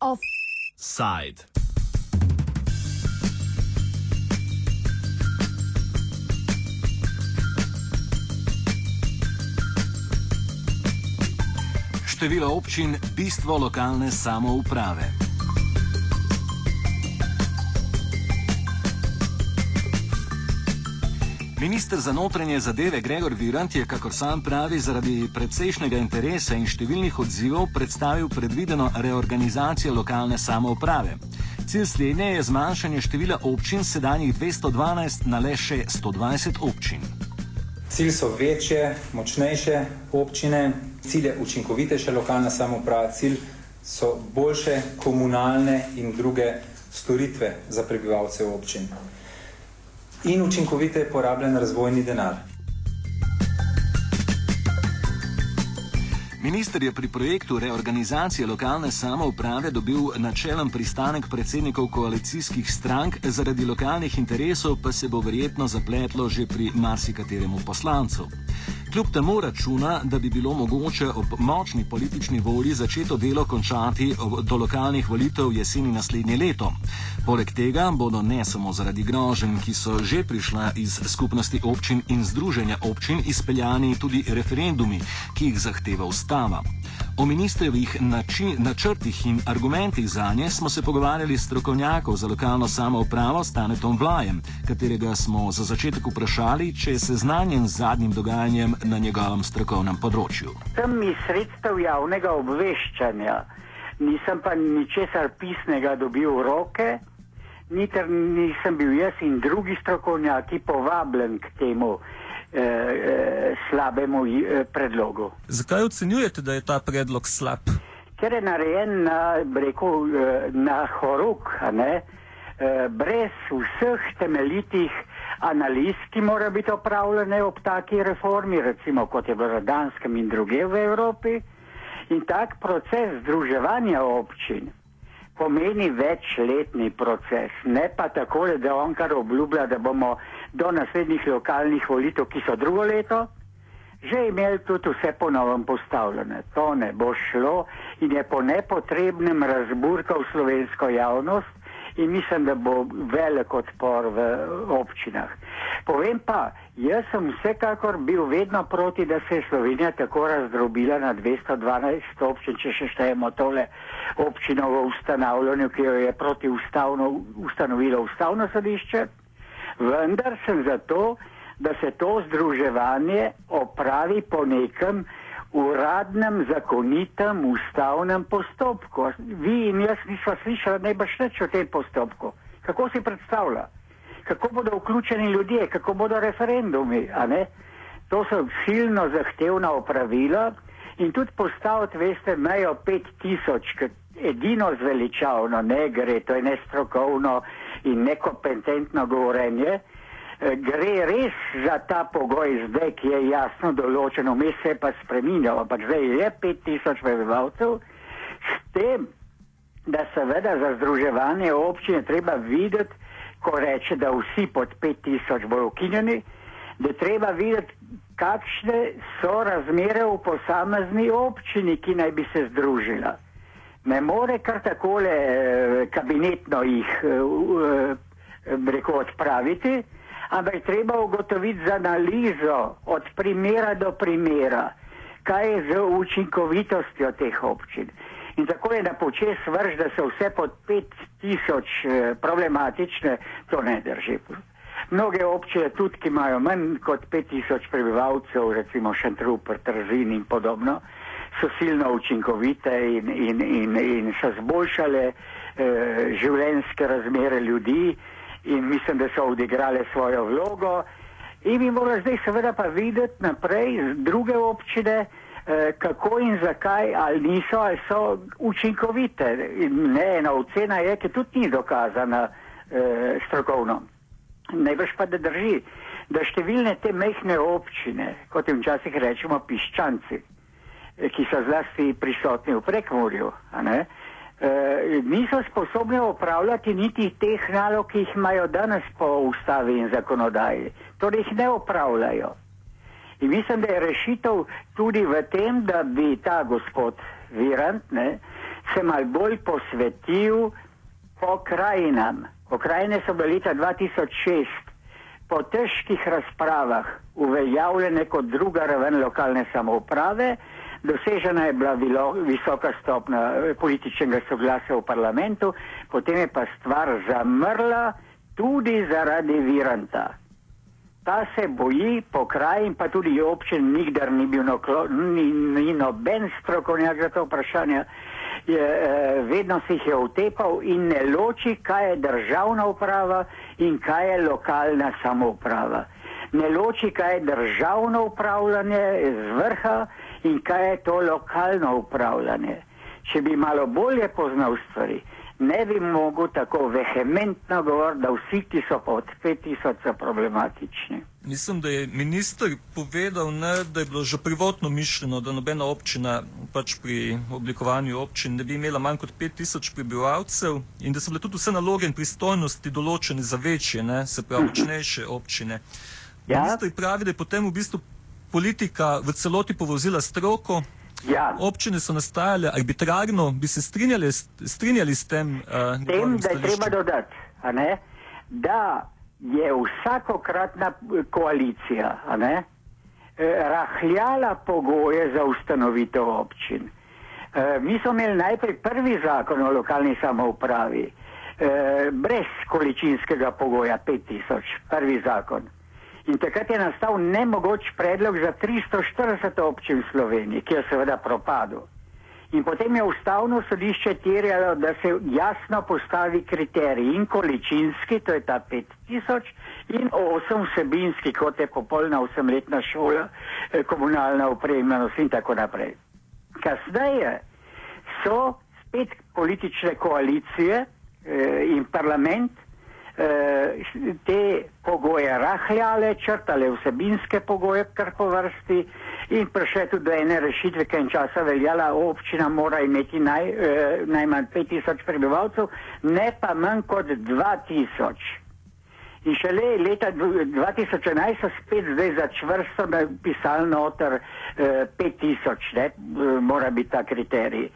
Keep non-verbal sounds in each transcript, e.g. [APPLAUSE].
Offside. Število občin, bistvo lokalne samouprave. Ministr za notranje zadeve Gregor Virant je, kakor sam pravi, zaradi precejšnjega interesa in številnih odzivov predstavil predvideno reorganizacijo lokalne samouprave. Cilj slednje je zmanjšanje števila občin sedanjih 212 na le še 120 občin. Cilj so večje, močnejše občine, cilj je učinkovitejša lokalna samouprava, cilj so boljše komunalne in druge storitve za prebivalce občin in učinkovite porabljen razvojni denar. Minister je pri projektu reorganizacije lokalne samouprave dobil načelen pristanek predsednikov koalicijskih strank, zaradi lokalnih interesov pa se bo verjetno zapletlo že pri marsikateremu poslancu. Kljub temu računa, da bi bilo mogoče ob močni politični volji začeto delo končati do lokalnih volitev jeseni naslednje leto. Poleg tega bodo ne samo zaradi groženj, ki so že prišla iz skupnosti občin in združenja občin, izpeljani tudi referendumi, ki jih zahteva ustava. O ministrevih načrtih in argumentih za nje smo se pogovarjali s strokovnjakom za lokalno samoupravo Stanetom Vlajem, katerega smo za začetek vprašali, če je seznanjen z zadnjim dogajanjem na njegovem strokovnem področju. Sem iz sredstev javnega obveščanja, nisem pa ničesar pisnega dobil v roke, niti nisem bil jaz in drugi strokovnjaki povabljen k temu. Eh, eh, slabemu eh, predlogu. Zakaj ocenjujete, da je ta predlog slab? Ker je narejen na, rekel, na horuk, ne, brez vseh temeljitih analiz, ki mora biti opravljene ob taki reformi, recimo kot je bilo v Danskem in druge v Evropi. In tak proces združevanja občin pomeni večletni proces, ne pa tako, da on kar obljublja, da bomo do naslednjih lokalnih volitev, ki so drugo leto, že imeli tudi vse ponovno postavljene. To ne bo šlo in je po nepotrebnem razburkal slovensko javnost in mislim, da bo velik odpor v občinah. Povem pa, jaz sem vsekakor bil vedno proti, da se je Slovenija tako razdrobila na 212 občin, če še štejemo tole občino v ustanavljanju, ki jo je proti ustavno, ustanovilo ustavno sodišče vendar sem za to, da se to združevanje opravi po nekem uradnem, zakonitem, ustavnem postopku. Vi in jaz nismo slišali najbrž več o tem postopku. Kako si predstavlja? Kako bodo vključeni ljudje, kako bodo referendumi? To so silno zahtevna opravila in tudi postaviti, veste, mejo 5000, edino zveličavno ne gre, to je nestrokovno, in nekompetentno govorenje, gre res za ta pogoj zdaj, ki je jasno določen, vmes se je pa spremenil, ampak zdaj je 5000 prebivalcev, s tem, da seveda za združevanje občine treba videti, ko reče, da vsi pod 5000 bojo ukinjeni, da treba videti, kakšne so razmere v posamezni občini, ki naj bi se združila. Ne more kar takole eh, kabinetno jih eh, eh, reko odpraviti, ampak treba ugotoviti z analizo od primera do primera, kaj je z učinkovitostjo teh občin. In tako je na počes vrš, da so vse pod 5000 problematične, to ne drži. Mnoge občine tudi, ki imajo manj kot 5000 prebivalcev, recimo Šentrupr, Trzin in podobno, so silno učinkovite in, in, in, in so zboljšale eh, življenjske razmere ljudi in mislim, da so odigrale svojo vlogo. In bi morali zdaj seveda pa videti naprej druge občine, eh, kako in zakaj ali niso, ali so učinkovite. In ne, ena ocena je, ki tudi ni dokazana eh, strokovno. Najbrž pa da drži, da številne te mehne občine, kot jim včasih rečemo piščanci, ki so zlasti prisotni v prekmorju, e, niso sposobni upravljati niti teh nalog, ki jih imajo danes po ustavi in zakonodaji. Torej jih ne upravljajo. In mislim, da je rešitev tudi v tem, da bi ta gospod Virant ne, se mal bolj posvetil pokrajinam. Pokrajine so bile leta 2006 po težkih razpravah uveljavljene kot druga raven lokalne samouprave, dosežena je bila vilo, visoka stopna eh, političnega soglasja v parlamentu, potem je pa stvar zamrla tudi zaradi Viranta. Ta se boji pokrajin, pa tudi občin, nikdar ni bil noklo, ni, ni noben strokovnjak za to vprašanje je, eh, vedno se jih je utepal in ne loči, kaj je državna uprava in kaj je lokalna samouprava. Ne loči, kaj je državno upravljanje z vrha in kaj je to lokalno upravljanje. Če bi malo bolje poznal stvari, ne bi mogel tako vehementno govoriti, da vsi, ki so pod 5000, so problematični. Mislim, da je minister povedal, ne, da je bilo že prvotno mišljeno, da nobena občina pač pri oblikovanju občin ne bi imela manj kot 5000 prebivalcev in da so bile tudi vse naloge in pristojnosti določene za večje, ne, se pravi, [LAUGHS] močnejše občine. Ja. Minister pravi, da je potem v bistvu politika v celoti povozila stroko. Ja. Občine so nastajale arbitrarno, bi se strinjali, strinjali s tem? Uh, tem, da je treba dodati, da je vsakokratna koalicija ne, eh, rahljala pogoje za ustanovitev občin. E, mi smo imeli najprej prvi zakon o lokalni samoupravi, e, brez količinskega pogoja 5000, prvi zakon. In takrat je nastal nemogoč predlog za 340 občin v Sloveniji, ki je seveda propadel. In potem je ustavno sodišče terjalo, da se jasno postavi kriterij in količinski, to je ta 5000, in osem vsebinski, kot je popolna osemletna šola, eh, komunalna opremljenost in tako naprej. Kasneje so spet politične koalicije eh, in parlament te pogoje rahljale, črtale vsebinske pogoje kar po vrsti in prišle tudi do ene rešitve, ki je časa veljala, občina mora imeti naj, eh, najmanj 5000 prebivalcev, ne pa manj kot 2000. In šele leta 2011 so spet zdaj za čvrsto napisali noter eh, 5000, ne, eh, mora biti ta kriterij.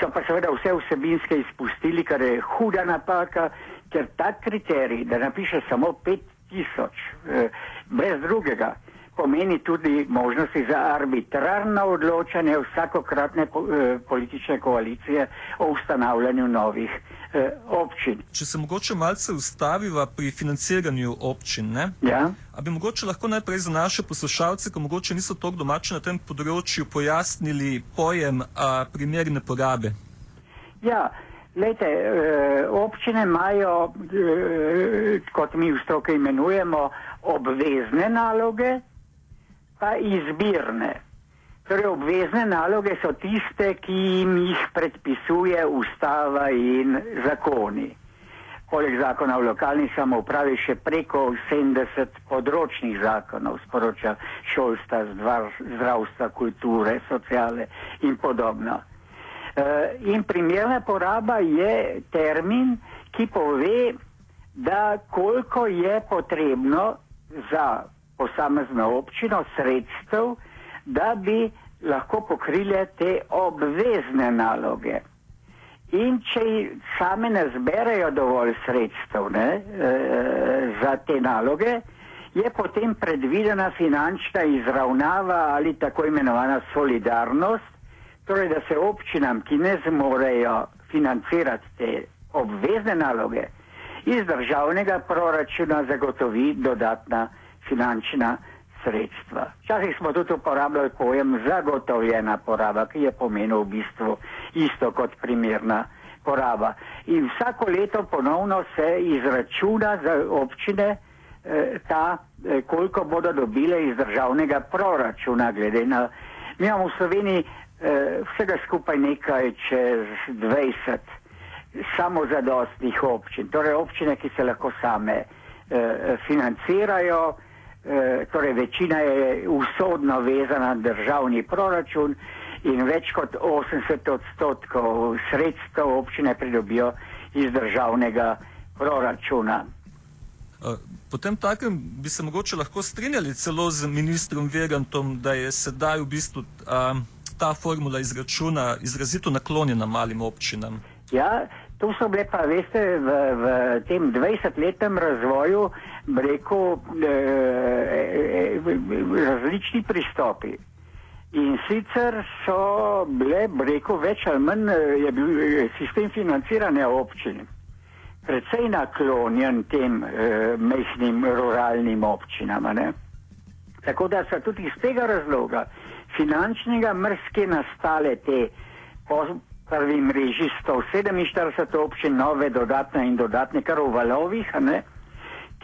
So pa seveda vse vsebinske izpustili, kar je huda napaka ker ta kriterij, da napiše samo 5000, eh, brez drugega, pomeni tudi možnosti za arbitrarno odločanje vsakokratne eh, politične koalicije o ustanavljanju novih eh, občin. Če se mogoče malce ustaviva pri financiranju občin, ne? Ja. A bi mogoče lahko najprej za naše poslušalce, ko mogoče niso tako domači na tem področju, pojasnili pojem a, primerne porabe? Ja. Lejte, eh, občine imajo, eh, kot mi v stroke imenujemo, obvezne naloge, pa izbirne. Torej, obvezne naloge so tiste, ki jim jih predpisuje ustava in zakoni. Poleg zakona o lokalni samoupravi še preko 70 področnih zakonov, sporoča šolstva, zdravstva, kulture, sociale in podobno. Uh, in primerna poraba je termin, ki pove, da koliko je potrebno za posamezno občino sredstev, da bi lahko pokrile te obvezne naloge. In če same ne zberejo dovolj sredstev ne, e, za te naloge, je potem predvidena finančna izravnava ali tako imenovana solidarnost, Torej, da se občinam, ki ne zmorejo financirati te obvezne naloge, iz državnega proračuna zagotovi dodatna finančna sredstva. Včasih smo tudi uporabljali pojem zagotovljena poraba, ki je pomenil v bistvu isto kot primerna poraba. In vsako leto ponovno se izračuna za občine eh, ta, eh, koliko bodo dobile iz državnega proračuna, glede na. Mi imamo v Sloveniji vsega skupaj nekaj čez 20 samozadostnih občin, torej občine, ki se lahko same eh, financirajo, eh, torej večina je usodno vezana na državni proračun in več kot 80 odstotkov sredstev občine pridobijo iz državnega proračuna. Potem takem bi se mogoče lahko strinjali celo z ministrom Vegantom, da je sedaj v bistvu a, ta formula izračuna izrazito naklonjena malim občinam. Ja, to so bile pa, veste, v, v tem 20-letnem razvoju, rekel, e, e, e, različni pristopi. In sicer so bile, rekel, več ali manj je bil sistem financiranja občin precej naklonjen tem eh, mehkim ruralnim občinam. Ne? Tako da so tudi iz tega razloga finančnega mrske nastale te prvi mreži 147 občin, nove dodatne in dodatne, kar v valovih, ne?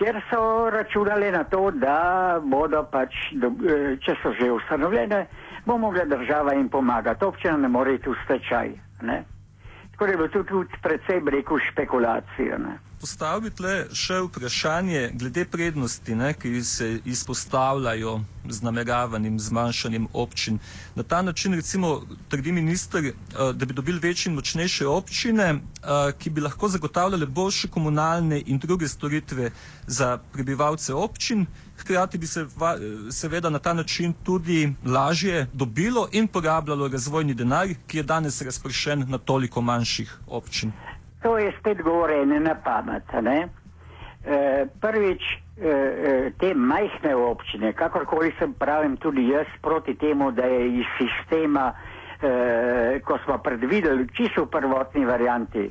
kjer so računali na to, da bodo pač, eh, če so že ustanovljene, bo mogla država jim pomagati. Občina ne more iti v stečaj. Ne? Tako da je bilo tudi predvsej breku špekulacije. Postaviti le še vprašanje glede prednosti, ne, ki se izpostavljajo z nameravanim zmanjšanjem občin. Na ta način, recimo, trdi minister, eh, da bi dobili večje in močnejše občine, eh, ki bi lahko zagotavljale boljše komunalne in druge storitve za prebivalce občin, hkrati bi se seveda na ta način tudi lažje dobilo in porabljalo razvojni denar, ki je danes razpršen na toliko manjših občin. To je spet govorjenje na pamet. E, prvič, e, e, te majhne občine, kakorkoli sem pravim tudi jaz proti temu, da je iz sistema, e, ko smo predvideli čisto v prvotni varianti,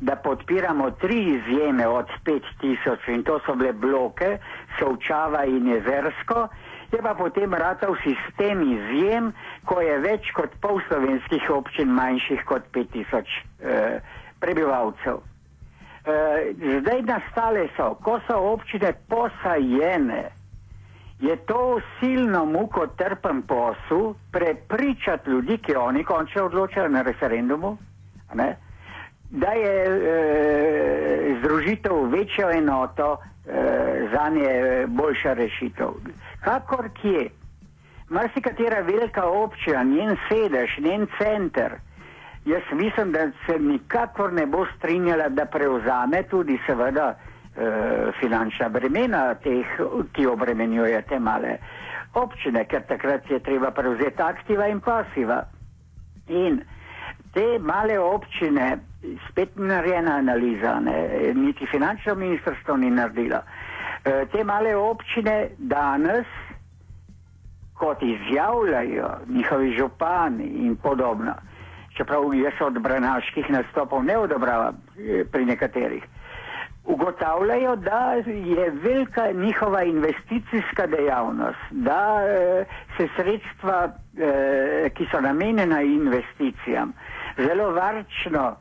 da podpiramo tri izjeme od 5000 in to so bile bloke, Sovčava in Jezersko, je pa potem ratal sistem izjem, ko je več kot pol slovenskih občin manjših kot 5000 eh, prebivalcev. Eh, zdaj nastale so, ko so občine posajene, je to silno muko trpen posel prepričati ljudi, ki oni končno odločajo na referendumu, ne? da je e, združitev večjo enoto e, za nje boljša rešitev. Kakor kje, marsikatera velika občina, njen sedež, njen center, jaz mislim, da se nikakor ne bo strinjala, da prevzame tudi seveda e, finančna bremena teh, ki obremenjuje te male občine, ker takrat je treba prevzeti aktiva in pasiva. In te male občine, spet ni narejena analiza, ne, niti finančno ministrstvo ni naredilo. E, te male občine danes, kot izjavljajo njihovi župani in podobno, čeprav jaz od branaških nastopov ne odobravam e, pri nekaterih, ugotavljajo, da je velika njihova investicijska dejavnost, da e, se sredstva, e, ki so namenjena investicijam, zelo varčno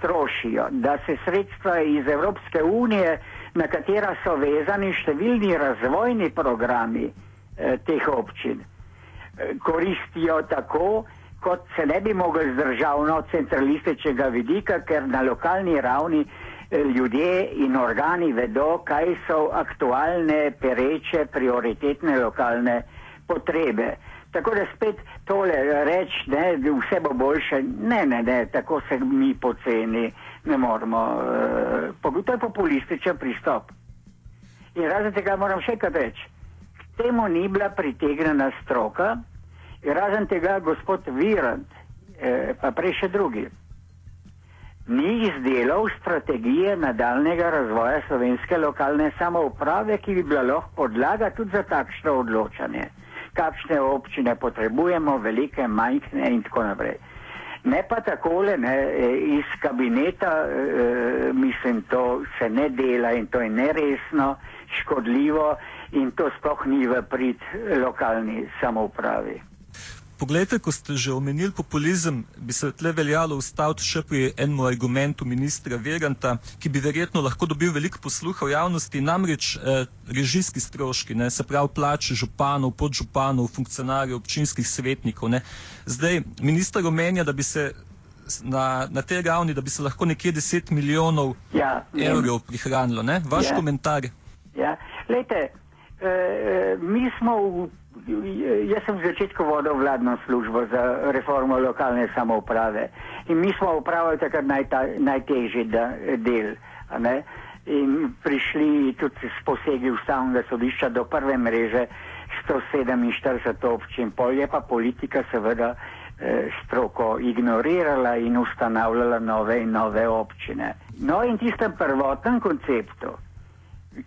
trošijo, da se sredstva iz Evropske unije, na katera so vezani številni razvojni programi teh občin, koristijo tako, kot se ne bi mogli z državno centralističnega vidika, ker na lokalni ravni e, ljudje in organi vedo, kaj so aktualne, pereče, prioritetne lokalne potrebe. Tako da spet tole reči, da vse bo boljše, ne, ne, ne, tako se mi poceni ne moramo. Uh, to je populističen pristop. In razen tega moram še kaj reči. K temu ni bila pritegnjena stroka, razen tega gospod Virant, eh, pa prej še drugi, ni izdelal strategije nadaljnega razvoja slovenske lokalne samouprave, ki bi bila lahko podlaga tudi za takšno odločanje kakšne občine potrebujemo, velike, majhne in tako naprej. Ne pa takole, ne, e, iz kabineta, e, mislim, to se ne dela in to je neresno, škodljivo in to sploh ni v prid lokalni samoupravi. Poglejte, ko ste že omenili populizem, bi se tle veljalo ustaviti še pri enem argumentu ministra Veranta, ki bi verjetno lahko dobil veliko posluha v javnosti, namreč eh, režijski stroški, ne, se pravi plače županov, podžupanov, funkcionarjev, občinskih svetnikov. Ne. Zdaj, minister omenja, da bi se na, na tej ravni, da bi se lahko nekje 10 milijonov ja, evrov prihranilo. Ne. Vaš ja. komentar? Ja, lejte, mi smo, v, jaz sem v začetku vodil vladno službo za reformo lokalne samouprave in mi smo upravili takrat najta, najtežji da, del. In prišli tudi s posegi ustavnega sodišča do prve mreže 147 občin, pol je pa politika seveda eh, stroko ignorirala in ustanavljala nove in nove občine. No in tistem prvotnem konceptu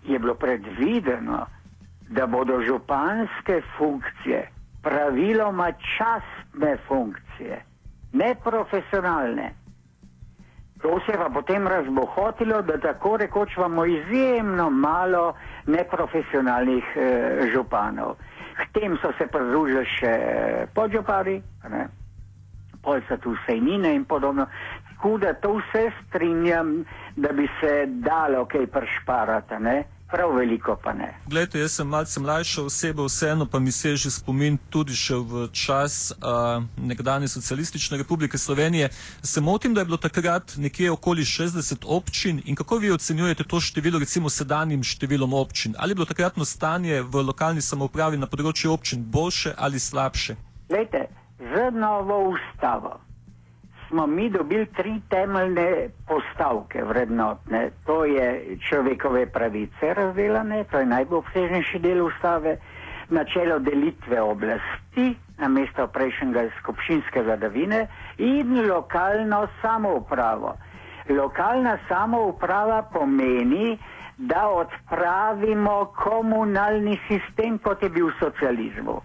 je bilo predvideno, da bodo županske funkcije praviloma častne funkcije, ne profesionalne. To se je pa potem razbohotilo, da tako rekoč imamo izjemno malo neprofesionalnih eh, županov. K tem so se pridružili še podžupari, pol so tu sejnine in podobno. Tako da to vse strinjam, da bi se dalo kaj pršparati prav veliko pa ne. Glede, jaz sem malce mlajša oseba, vseeno pa mi se že spomin tudi še v čas uh, nekdanje socialistične republike Slovenije. Se motim, da je bilo takrat nekje okoli 60 občin in kako vi ocenjujete to število recimo sedanjim številom občin? Ali je bilo takratno stanje v lokalni samoupravi na področju občin boljše ali slabše? Glejte, z novo ustavo smo mi dobili tri temeljne postavke vrednotne. To je človekove pravice razdelane, to je najobsežnejši del ustave, načelo delitve oblasti na mesto prejšnjega skupščinske vladavine in lokalno samoupravo. Lokalna samouprava pomeni, da odpravimo komunalni sistem, kot je bil v socializmu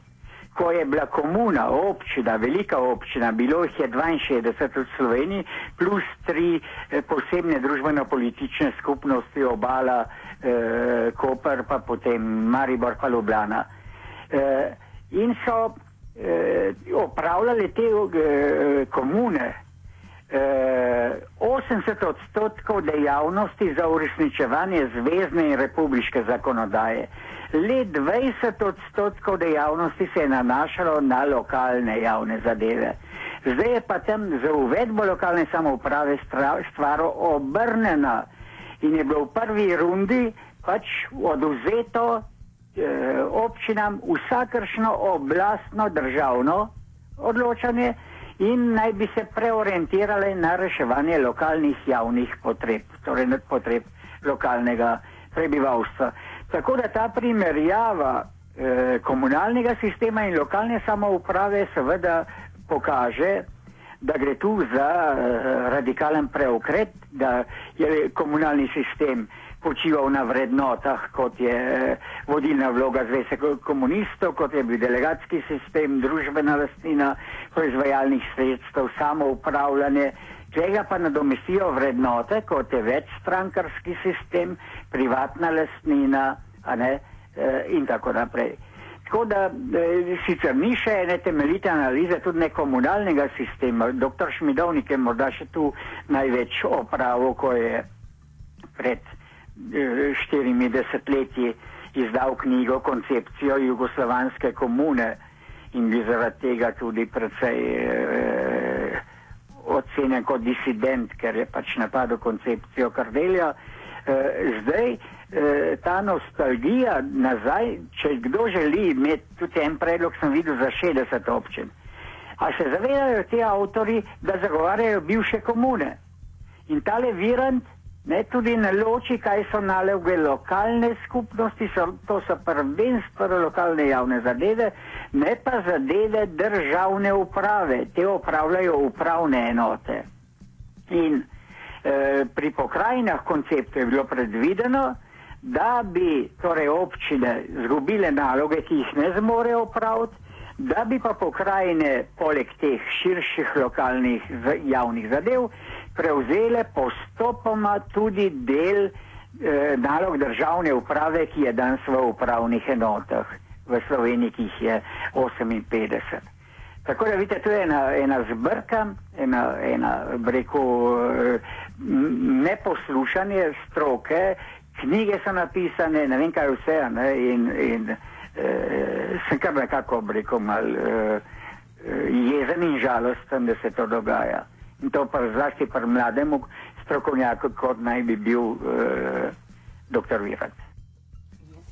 ko je bila komuna, občina, velika občina, bilo jih je 62 v Sloveniji, plus tri eh, posebne družbeno-politične skupnosti, obala, eh, Koper, pa potem Maribor, pa Ljubljana. Eh, in so eh, opravljali te eh, komune. 80 eh, odstotkov dejavnosti za uresničevanje zvezdne in republiške zakonodaje le 20 odstotkov dejavnosti se je nanašalo na lokalne javne zadeve. Zdaj je pa tam za uvedbo lokalne samouprave stvar obrnjena in je bilo v prvi rundi pač oduzeto eh, občinam vsakršno oblastno državno odločanje in naj bi se preorientirale na reševanje lokalnih javnih potreb, torej potreb lokalnega prebivalstva. Tako da ta primerjava eh, komunalnega sistema in lokalne samouprave seveda pokaže, da gre tu za eh, radikalen preokret, da je komunalni sistem počival na vrednotah, kot je eh, vodilna vloga zveze komunistov, kot je bil delegatski sistem, družbena lastnina, proizvajalnih sredstev, samoupravljanje. Tega pa nadomestijo vrednote, kot je večstrankarski sistem, privatna lastnina ne, e, in tako naprej. Tako da e, sicer ni še ene temeljite analize, tudi ne komunalnega sistema. Doktor Šmidovnik je morda še tu največ opravil, ko je pred e, štirimi desetletji izdal knjigo Koncepcijo jugoslovanske komune in bi zaradi tega tudi predvsej. E, ocenjen kot disident, ker je pač napadel koncepcijo Kardelja. E, zdaj e, ta nostalgija nazaj, če kdo želi imeti tudi en predlog, sem videl za 60 občin. A se zavedajo ti avtori, da zagovarjajo bivše komune? In tale virant Ne, tudi ne loči, kaj so naloge lokalne skupnosti, so, to so prvenstveno lokalne javne zadeve, ne pa zadeve državne uprave, te upravljajo upravne enote. In e, pri pokrajinah konceptu je bilo predvideno, da bi torej občine zgubile naloge, ki jih ne zmorejo upraviti, da bi pa pokrajine poleg teh širših lokalnih javnih zadev prevzele postopoma tudi del eh, nalog državne uprave, ki je danes v upravnih enotah v Sloveniji, ki jih je 58. Tako da vidite, to je ena, ena zbrka, ena, ena breko, eh, neposlušanje stroke, knjige so napisane, ne vem kaj vse, ne, in, in eh, sem kar nekako breko mal eh, jezen in žalosten, da se to dogaja in to pa zlasti pri mlademu strokovnjaku, kot naj bi bil uh, eh, dr. Virat.